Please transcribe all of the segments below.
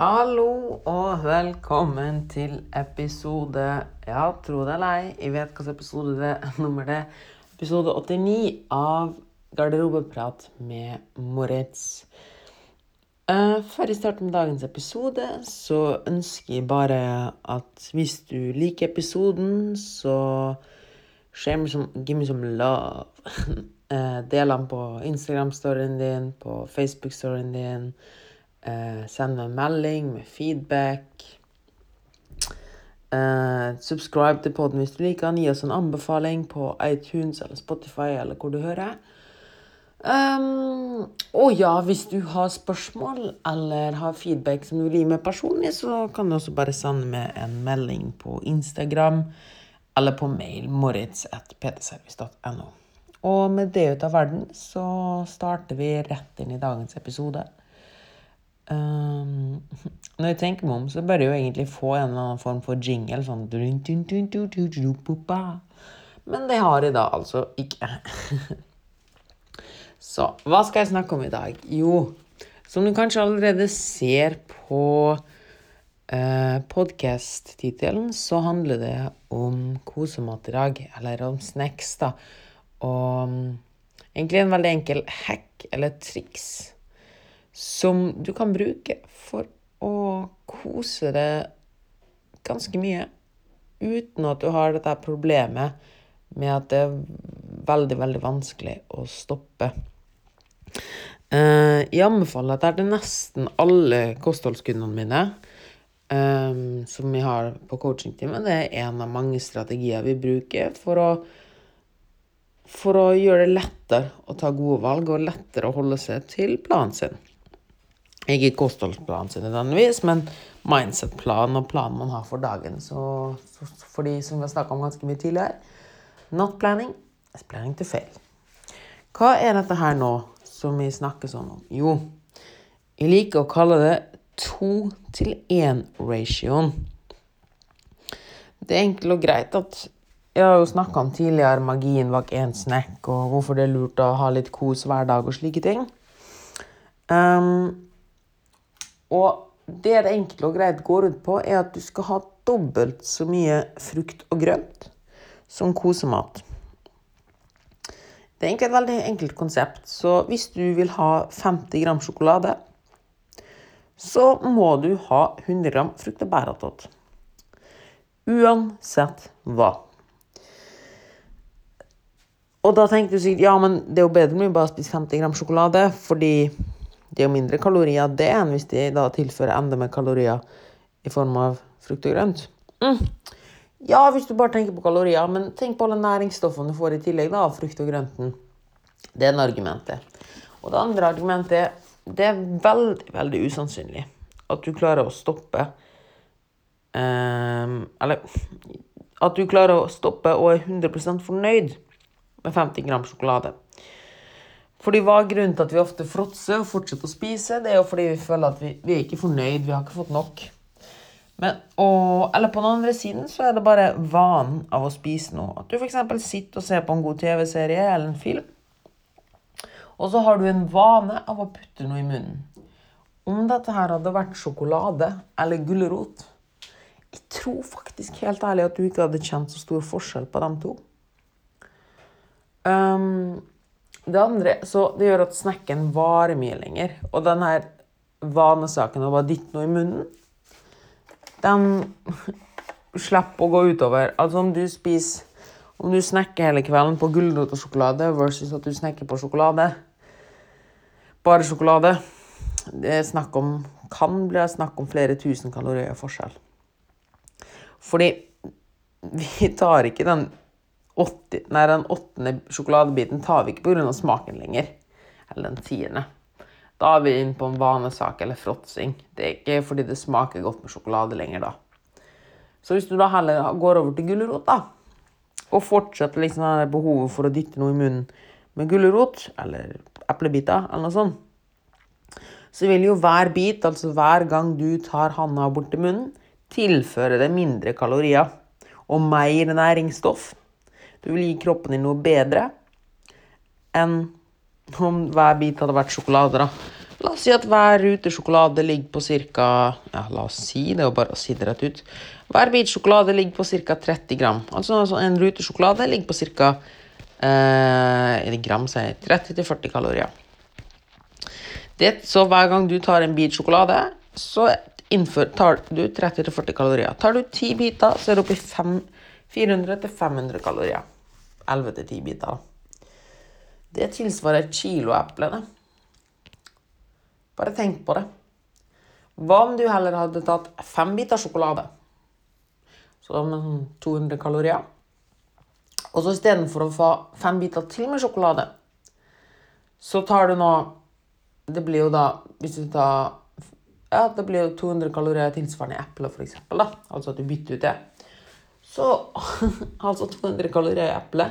Hallo og velkommen til episode Ja, tro det eller ei, jeg vet hvilken episode det nummer det. Episode 89 av Garderobeprat med Moritz. Uh, før jeg starter med dagens episode, så ønsker jeg bare at hvis du liker episoden, så share me some, give me some love. uh, del den på Instagram-storyen din, på Facebook-storyen din. Uh, send meg en melding med feedback. Eh, subscribe til poden hvis du liker den. Gi oss en anbefaling på iTunes eller Spotify eller hvor du hører. Um, og ja, hvis du har spørsmål eller har feedback som du vil gi meg personlig, så kan du også bare sende meg en melding på Instagram eller på mail moritz.ptservice.no. Og med det ut av verden så starter vi rett inn i dagens episode. Um, når jeg tenker meg om, så bør jeg jo egentlig få en eller annen form for jingle. Sånn Men det har jeg da altså ikke. Så hva skal jeg snakke om i dag? Jo, som du kanskje allerede ser på eh, podkast-tittelen, så handler det om kosemat i dag. Eller om snacks, da. Og um, egentlig en veldig enkel hack eller triks som du kan bruke for å kose deg ganske mye uten at du har dette problemet med at det er veldig, veldig vanskelig å stoppe. Uh, jeg anbefaler dette til nesten alle kostholdskundene mine um, som vi har på coachingteamet. Det er en av mange strategier vi bruker for å for å gjøre det lettere å ta gode valg og lettere å holde seg til planen sin. Ikke kostholdsplanen sin nødvendigvis, men mindset-planen og planen man har for dagen. Så for de som vi har snakka om ganske mye tidligere Not planning is planning to fail. Hva er dette her nå som vi snakker sånn om? Jo, jeg liker å kalle det to til én-ratioen. Det er enkelt og greit at jeg har jo snakka om tidligere magien bak én snack, og hvorfor det er lurt å ha litt kos hver dag og slike ting. Um, og det det enkle og greit går ut på, er at du skal ha dobbelt så mye frukt og grønt som kosemat. Det er egentlig et veldig enkelt konsept. Så hvis du vil ha 50 gram sjokolade, så må du ha 100 gram frukt og bær attåt. Uansett hva. Og da tenkte du sikkert ja, men det er jo bedre med bare spiser spise 50 gram sjokolade, fordi det er jo mindre kalorier det enn hvis de da tilfører enda mer kalorier i form av frukt og grønt. Mm. Ja, hvis du bare tenker på kalorier, men tenk på alle næringsstoffene du får i tillegg da, av frukt og grønten. Det er det argumentet. Og det andre argumentet det er veldig, veldig usannsynlig at du klarer å stoppe um, Eller at du klarer å stoppe og er 100% fornøyd med 50 gram sjokolade. Fordi Hva er grunnen til at vi ofte fråtser og fortsetter å spise? Det er jo fordi vi føler at vi, vi er ikke fornøyd, vi har ikke fått nok. Men, og, eller på den andre siden så er det bare vanen av å spise noe. At du f.eks. sitter og ser på en god TV-serie eller en film, og så har du en vane av å putte noe i munnen. Om dette her hadde vært sjokolade eller gulrot Jeg tror faktisk helt ærlig at du ikke hadde kjent så stor forskjell på dem to. Um, det andre, så det gjør at snekken varer mye lenger. Og den her vanesaken å bare dytte noe i munnen, den slipper å gå utover. Altså om du spiser Om du snekker hele kvelden på gulrot og sjokolade versus at du snekker på sjokolade Bare sjokolade. Det er snakk om kan bli snakk om flere tusen kalorier forskjell. Fordi vi tar ikke den 80, nei, den åttende sjokoladebiten tar vi ikke pga. smaken lenger. Eller den tiende. Da er vi inne på en vanesak eller fråtsing. Det er ikke fordi det smaker godt med sjokolade lenger da. Så hvis du da heller går over til gulrot, da, og fortsetter liksom det behovet for å dytte noe i munnen med gulrot, eller eplebiter, eller noe sånt, så vil jo hver bit, altså hver gang du tar handa bort til munnen, tilføre det mindre kalorier og mer næringsstoff du vil gi kroppen din noe bedre enn om hver bit hadde vært sjokolade. da. La oss si at hver rute sjokolade ligger på ca. Ja, la oss si det, og bare si det rett ut. Hver bit sjokolade ligger på ca. 30 gram. Altså, altså en rute sjokolade ligger på ca. Eh, gram, sier 30-40 kalorier. Det, så hver gang du tar en bit sjokolade, så innfør, tar du 30-40 kalorier. Tar du 10 biter, så er det i 400-500 kalorier. 11-10 biter. Det tilsvarer et kilo eple. Bare tenk på det. Hva om du heller hadde tatt fem biter sjokolade? Så med 200 kalorier. Og så istedenfor å få fem biter til med sjokolade, så tar du nå Det blir jo da Hvis du tar Ja, det blir jo 200 kalorier tilsvarende eple, f.eks. Altså at du bytter ut det. Så altså 200 kalorier i eple,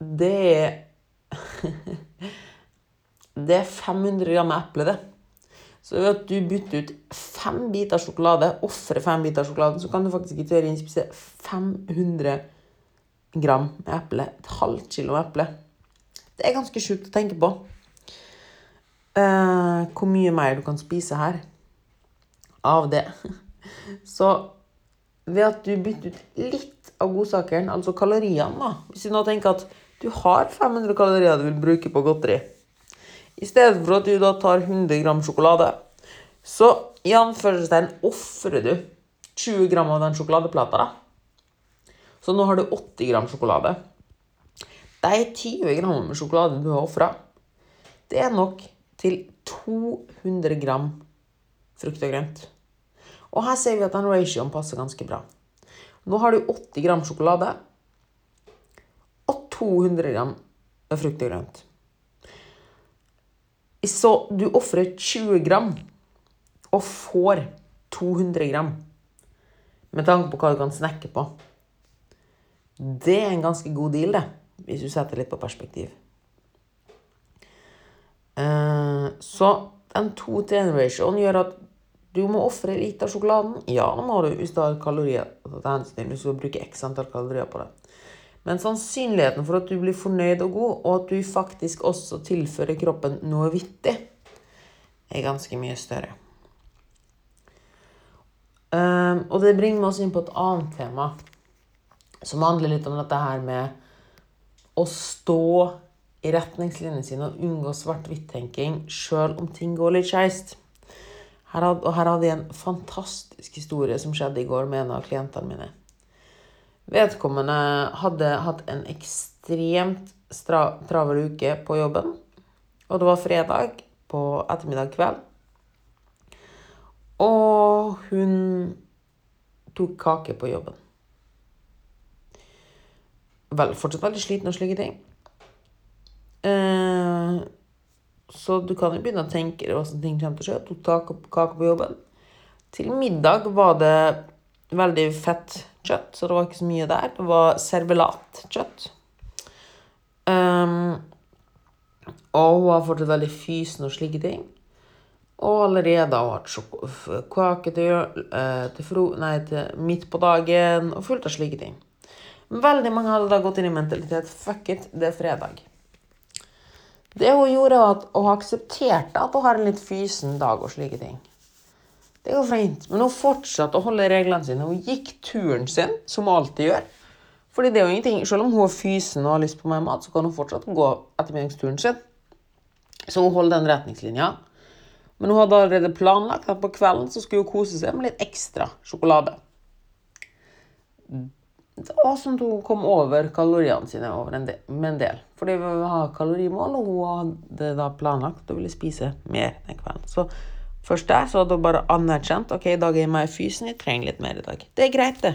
det er Det er 500 gram eple, det. Så ved at du bytter ut fem biter sjokolade, ofrer fem biter sjokolade, så kan du faktisk i teorien spise 500 gram eple. Et halvt kilo eple. Det er ganske sjukt å tenke på. Uh, hvor mye mer du kan spise her av det. Så ved at du bytter ut litt av godsakeren, altså kaloriene, da Hvis du nå tenker at du har 500 kalorier du vil bruke på godteri i stedet for at du da tar 100 gram sjokolade, så i anførselstegn ofrer du 20 gram av den sjokoladeplata. da. Så nå har du 80 gram sjokolade. De 20 gram med sjokolade du har ofra, det er nok til 200 gram frukt og grønt. Og her ser vi at den ratioen passer ganske bra. Nå har du 80 gram sjokolade og 200 gram frukt og grønt. Så du ofrer 20 gram og får 200 gram med tanke på hva du kan snakke på. Det er en ganske god deal, det, hvis du setter litt på perspektiv. Eh, så den 2-til-1-ratioen gjør at du må ofre litt av sjokoladen. Ja, nå må du hvis du har kalorier hvis du bruke x antall kalorier på det. Men sannsynligheten for at du blir fornøyd og god, og at du faktisk også tilfører kroppen noe vittig, er ganske mye større. Um, og det bringer meg oss inn på et annet tema, som handler litt om dette her med å stå i retningslinjene sine og unngå svart-hvitt-tenking sjøl om ting går litt skeist. Her, og her hadde jeg en fantastisk historie som skjedde i går med en av klientene mine. Vedkommende hadde hatt en ekstremt travel uke på jobben. Og det var fredag på ettermiddag kveld. Og hun tok kake på jobben. Vel, fortsatt veldig sliten og slike ting. Eh, så du kan jo begynne å tenke deg hvordan ting kommer til å skje. Tok kake på jobben. Til middag var det veldig fett kjøtt, så det var ikke så mye der. Det var servelatkjøtt. Um, og hun har fortsatt veldig fysen og slike ting. Og allerede har hun hatt kake til, uh, til, fro, nei, til midt på dagen og fullt av slike ting. Veldig mange hadde da gått inn i mentalitet fuck it, det er fredag. Det hun gjorde, var at hun aksepterte at hun har en litt fysen dag og slike ting. Det går fint. Men hun fortsatte å holde reglene sine. Hun gikk turen sin, som hun alltid gjør. Fordi det er jo ingenting, Selv om hun er fysen og har lyst på mer mat, så kan hun fortsatt gå ettermiddagsturen sin. Så hun holder den retningslinja. Men hun hadde allerede planlagt at på kvelden så skulle hun kose seg med litt ekstra sjokolade. Sånn at hun kom over kaloriene sine over en del, med en del. Fordi hun har kalorimål, og hun hadde da planlagt å ville spise mer den kvelden. Så Først der så hadde hun bare anerkjent ok, i dag er jeg meg fysen, jeg trenger litt mer i dag. Det er greit, det.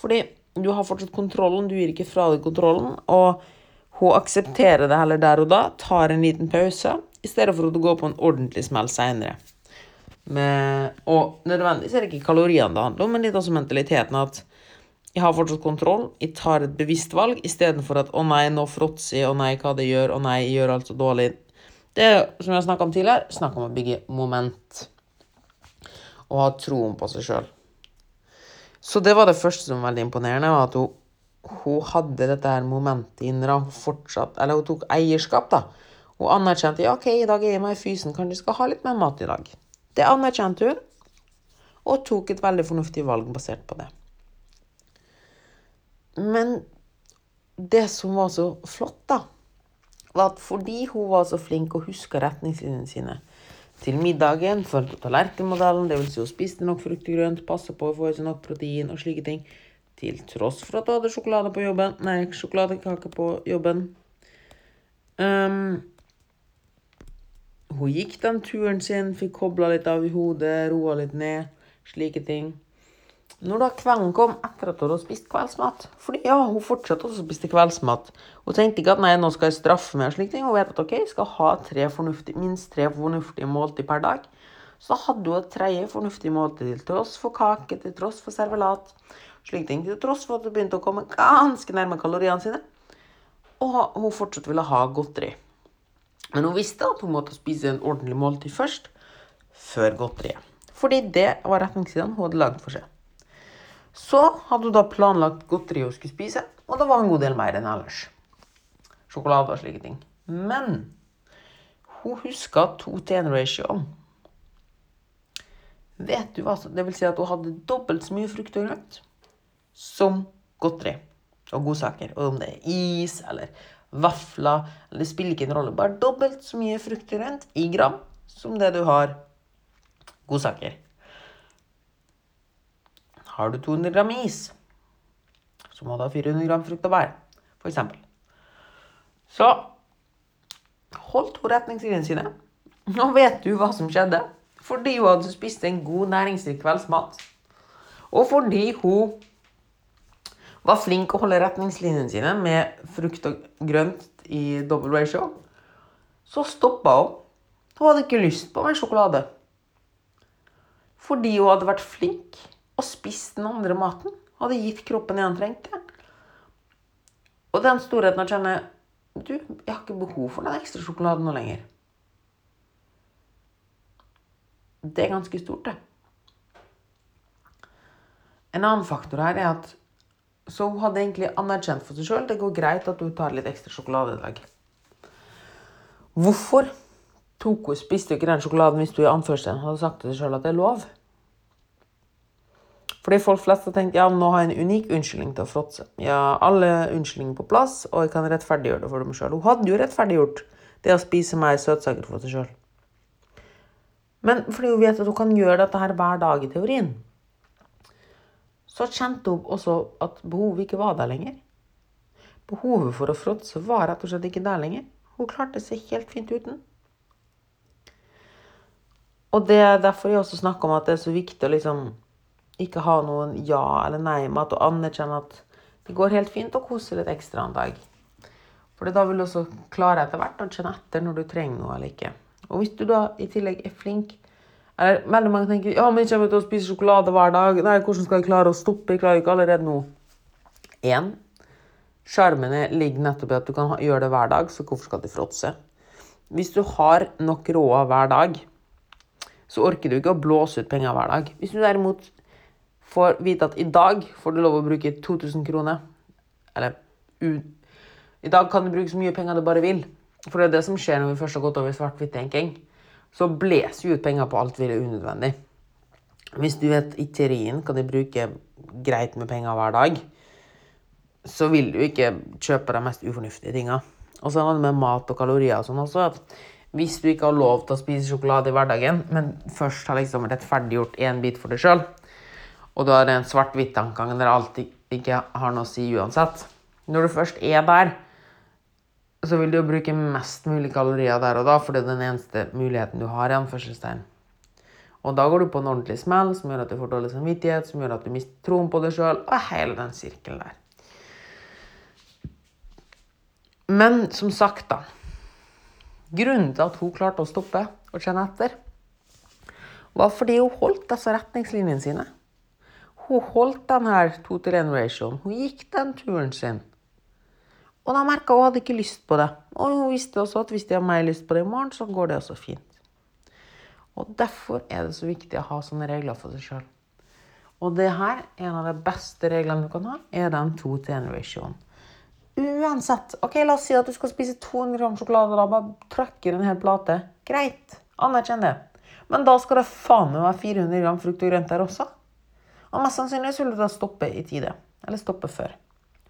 Fordi du har fortsatt kontrollen, du gir ikke fra deg kontrollen. Og hun aksepterer det heller der og da, tar en liten pause, i stedet for at du går på en ordentlig smell seinere. Og nødvendigvis er det ikke kaloriene det handler om, men litt også mentaliteten at jeg har fortsatt kontroll, jeg tar et bevisst valg, istedenfor at 'å nei, nå fråtser jeg', 'å nei, hva det gjør', 'å nei, jeg gjør alt så dårlig'. Det er, som jeg har snakka om tidligere, snakk om å bygge moment. Og ha troen på seg sjøl. Så det var det første som var veldig imponerende, var at hun, hun hadde dette her momentet inne. Hun fortsatt, eller hun tok eierskap, da. Hun anerkjente ja, ok, i dag er jeg meg fysen, kanskje jeg skal ha litt mer mat i dag. Det anerkjente hun, og tok et veldig fornuftig valg basert på det. Men det som var så flott, da, var at fordi hun var så flink og huska retningslinjene sine til middagen, fulgte tallerkenmodellen, dvs. Si hun spiste nok frukt og grønt, passa på å få i seg nok protein og slike ting, til tross for at hun hadde sjokolade på jobben, nei, sjokoladekake på jobben. Um, hun gikk den turen sin, fikk kobla litt av i hodet, roa litt ned, slike ting. Når da kvelden kom etter at hun hadde spist kveldsmat Fordi ja, hun fortsatte å spise kveldsmat. Hun tenkte ikke at nei, nå skal jeg straffe meg. og slik ting. Hun vet at ok, jeg skal ha tre minst tre fornuftige måltid per dag. Så hadde hun et tredje fornuftig måltid til tross for kake, til tross for servelat. Slik ting, Til tross for at hun begynte å komme ganske nærme kaloriene sine. Og hun fortsatt ville ha godteri. Men hun visste at hun måtte spise en ordentlig måltid først, før godteriet. Fordi det var retningslinjene hun hadde lagd for seg. Så hadde hun da planlagt godteri hun skulle spise, og det var en god del mer enn ellers. Sjokolade og slike ting. Men hun huska to til en ratio. Vet du hva Det vil si at hun hadde dobbelt så mye frukt og grønt som godteri og godsaker. Og om det er is eller vafler eller Det spiller ikke en rolle. Bare dobbelt så mye frukt og grønt i gram som det du har godsaker. Har du 200 gram is, så må du ha 400 gram frukt og bær, f.eks. Så holdt hun retningslinjene sine. Nå vet du hva som skjedde. Fordi hun hadde spist en god, næringsrik kveldsmat. Og fordi hun var flink å holde retningslinjene sine med frukt og grønt i double ratio, så stoppa hun. Hun hadde ikke lyst på mer sjokolade. Fordi hun hadde vært flink og spist den andre maten. Hadde gitt kroppen det han trengte. Og den storheten å kjenne Du, jeg har ikke behov for den ekstra sjokoladen nå lenger. Det er ganske stort, det. En annen faktor her er at Så hun hadde egentlig anerkjent for seg sjøl det går greit at hun tar litt ekstra sjokolade i dag. Hvorfor tok hun, spiste hun ikke den sjokoladen hvis hun i anførselen hadde sagt til seg sjøl at det er lov? Fordi folk flest har tenkt ja, nå har jeg en unik unnskyldning til å fråtse. Ja, alle unnskyldninger på plass, og jeg kan rettferdiggjøre det for dem sjøl. Hun hadde jo rettferdiggjort det å spise mer søtsaker for seg sjøl. Men fordi hun vet at hun kan gjøre dette her hver dag i teorien, så kjente hun også at behovet ikke var der lenger. Behovet for å fråtse var rett og slett ikke der lenger. Hun klarte seg helt fint uten. Og det er derfor jeg også snakker om at det er så viktig å liksom ikke ha noen ja eller nei med at du anerkjenner at det går helt fint å kose litt ekstra en dag. For da vil du også klare etter hvert å kjenne etter når du trenger noe eller ikke. Og hvis du da i tillegg er flink eller Veldig mange tenker ja, men jeg kommer til å spise sjokolade hver dag. Nei, hvordan skal jeg klare å stoppe? Jeg klarer ikke allerede nå. Én. Sjarmene ligger nettopp i at du kan gjøre det hver dag, så hvorfor skal du fråtse? Hvis du har nok råd hver dag, så orker du ikke å blåse ut penger hver dag. Hvis du derimot får vite at i dag får du lov å bruke 2000 kroner. Eller I dag kan du bruke så mye penger du bare vil. For det er det som skjer når vi først har gått over svart-hvitt-tenking. Så blåser vi ut penger på alt vi er unødvendig. Hvis du vet i teorien kan du bruke greit med penger hver dag, så vil du ikke kjøpe de mest ufornuftige tinga. Og så er det med mat og kalorier og sånn også. at Hvis du ikke har lov til å spise sjokolade i hverdagen, men først har liksom rettferdiggjort én bit for deg sjøl, og er det en svart-hvitt-tankegang der alt ikke har noe å si uansett. Når du først er der, så vil du jo bruke mest mulig kalorier der og da, for det er den eneste muligheten du har. i anførselstegn. Og da går du på en ordentlig smell som gjør at du får dårlig samvittighet, som gjør at du mister troen på deg sjøl, og hele den sirkelen der. Men som sagt, da. Grunnen til at hun klarte å stoppe og kjenne etter, var fordi hun holdt disse retningslinjene sine. Hun holdt denne 2-til-1-ratioen. Hun gikk den turen sin. Og da merka hun hadde ikke lyst på det. Og hun visste også at hvis de har mer lyst på det i morgen, så går det også fint. Og derfor er det så viktig å ha sånne regler for seg sjøl. Og det her, en av de beste reglene du kan ha, er den 2-til-1-ratioen. uansett Ok, la oss si at du skal spise 200 gram sjokolade. Da bare trøkker en hel plate. Greit. Anerkjenn det. Men da skal det faen meg være 400 gram frukt og grønt der også. Og mest sannsynlig vil da stoppe i tide. Eller stoppe før.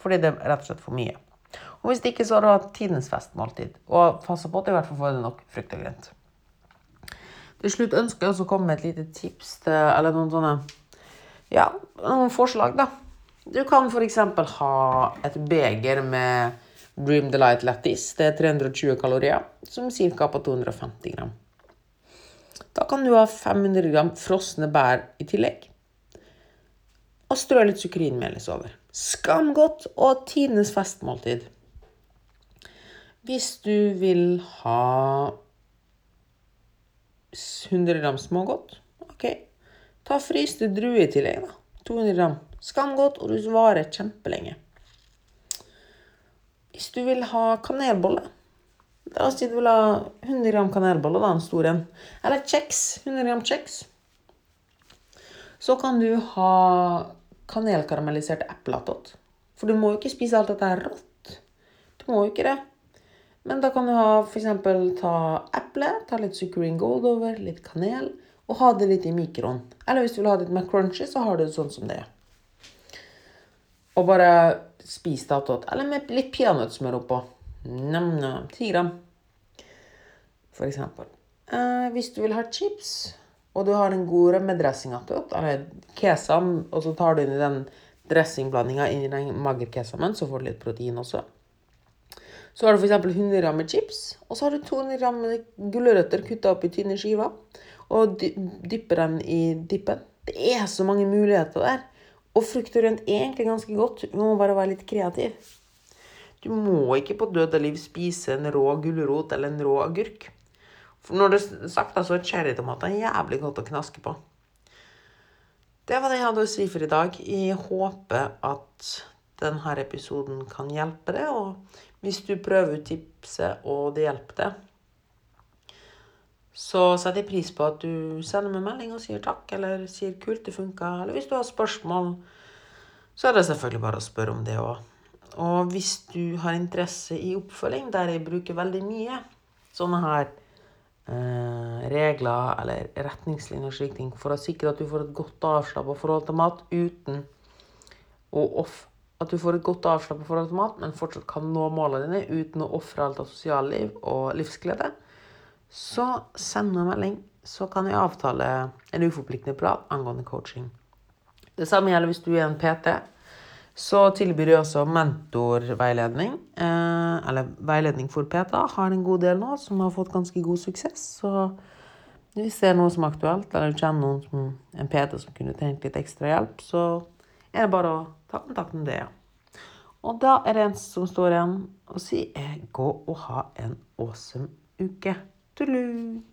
Fordi det er rett og slett for mye. Og hvis det ikke, så har du hatt tidenes festmåltid. Og passe på at i hvert fall får du nok frukt og grønt. Til slutt ønsker jeg også å komme med et lite tips til, eller noen sånne ja, noen forslag, da. Du kan f.eks. ha et beger med Dream Delight Lattis. Det er 320 kalorier, som ca. på 250 gram. Da kan du ha 500 gram frosne bær i tillegg. Og strø litt sukrinmelis over. Skamgodt og tidenes festmåltid. Hvis du vil ha 100 gram smågodt, OK, ta fryste druer i tillegg, da. 200 gram. Skamgodt, og du varer kjempelenge. Hvis du vil ha kanelbolle La oss si du vil ha 100 gram kanelbolle, da, en stor en. Eller kjeks. 100 gram kjeks. Så kan du ha kanelkaramelliserte epleattåt. For du må jo ikke spise alt dette her rått. Du må jo ikke det. Men da kan du ha f.eks. ta eple, ta litt sucreen gold over, litt kanel, og ha det litt i mikroen. Eller hvis du vil ha det litt mer crunchy, så har du det sånn som det er. Og bare spis det attåt. Eller med litt peanøttsmør oppå. Nam-nam. Ti gram, for eksempel. Eh, hvis du vil ha chips, og du har den gode med rømmedressing attåt, eller kesam, og så tar du inn i den dressingblandinga inn i den magerkesamen, så får du litt protein også. Så har du f.eks. 100 gram med chips, og så har du 200 gram med gulrøtter kutta opp i tynne skiver. Og dypper dem i dippen. Det er så mange muligheter der. Og frukt og grønt er egentlig ganske godt. Du må bare være litt kreativ. Du må ikke på død og liv spise en rå gulrot eller en rå agurk. For når det er sagt, så er cherrytomater jævlig godt å knaske på. Det var det jeg hadde å si for i dag. Jeg håper at denne episoden kan hjelpe deg. Og hvis du prøver ut tipset og det hjelper deg, så setter jeg pris på at du sender meg melding og sier takk, eller sier 'kult, det funka'. Eller hvis du har spørsmål, så er det selvfølgelig bare å spørre om det òg. Og hvis du har interesse i oppfølging, der jeg bruker veldig mye sånne her regler eller retningslinjer og slike ting, for å sikre at du får et godt avslappa forhold til mat uten å off at du får et godt avslappa forhold til mat, men fortsatt kan nå målene dine uten å ofre alt av sosialliv og livsglede, så send meg en melding, så kan jeg avtale en uforpliktende prat angående coaching. Det samme gjelder hvis du er en PT så tilbyr de også mentorveiledning, eh, eller veiledning for PTA Har en god del nå som har fått ganske god suksess. Så hvis det er noe som er aktuelt, eller du kjenner noen som en PT som kunne trengt litt ekstra hjelp, så er det bare å ta kontakt med det. Og da er det en som står igjen og sier gå og ha en awesome uke. Tullu!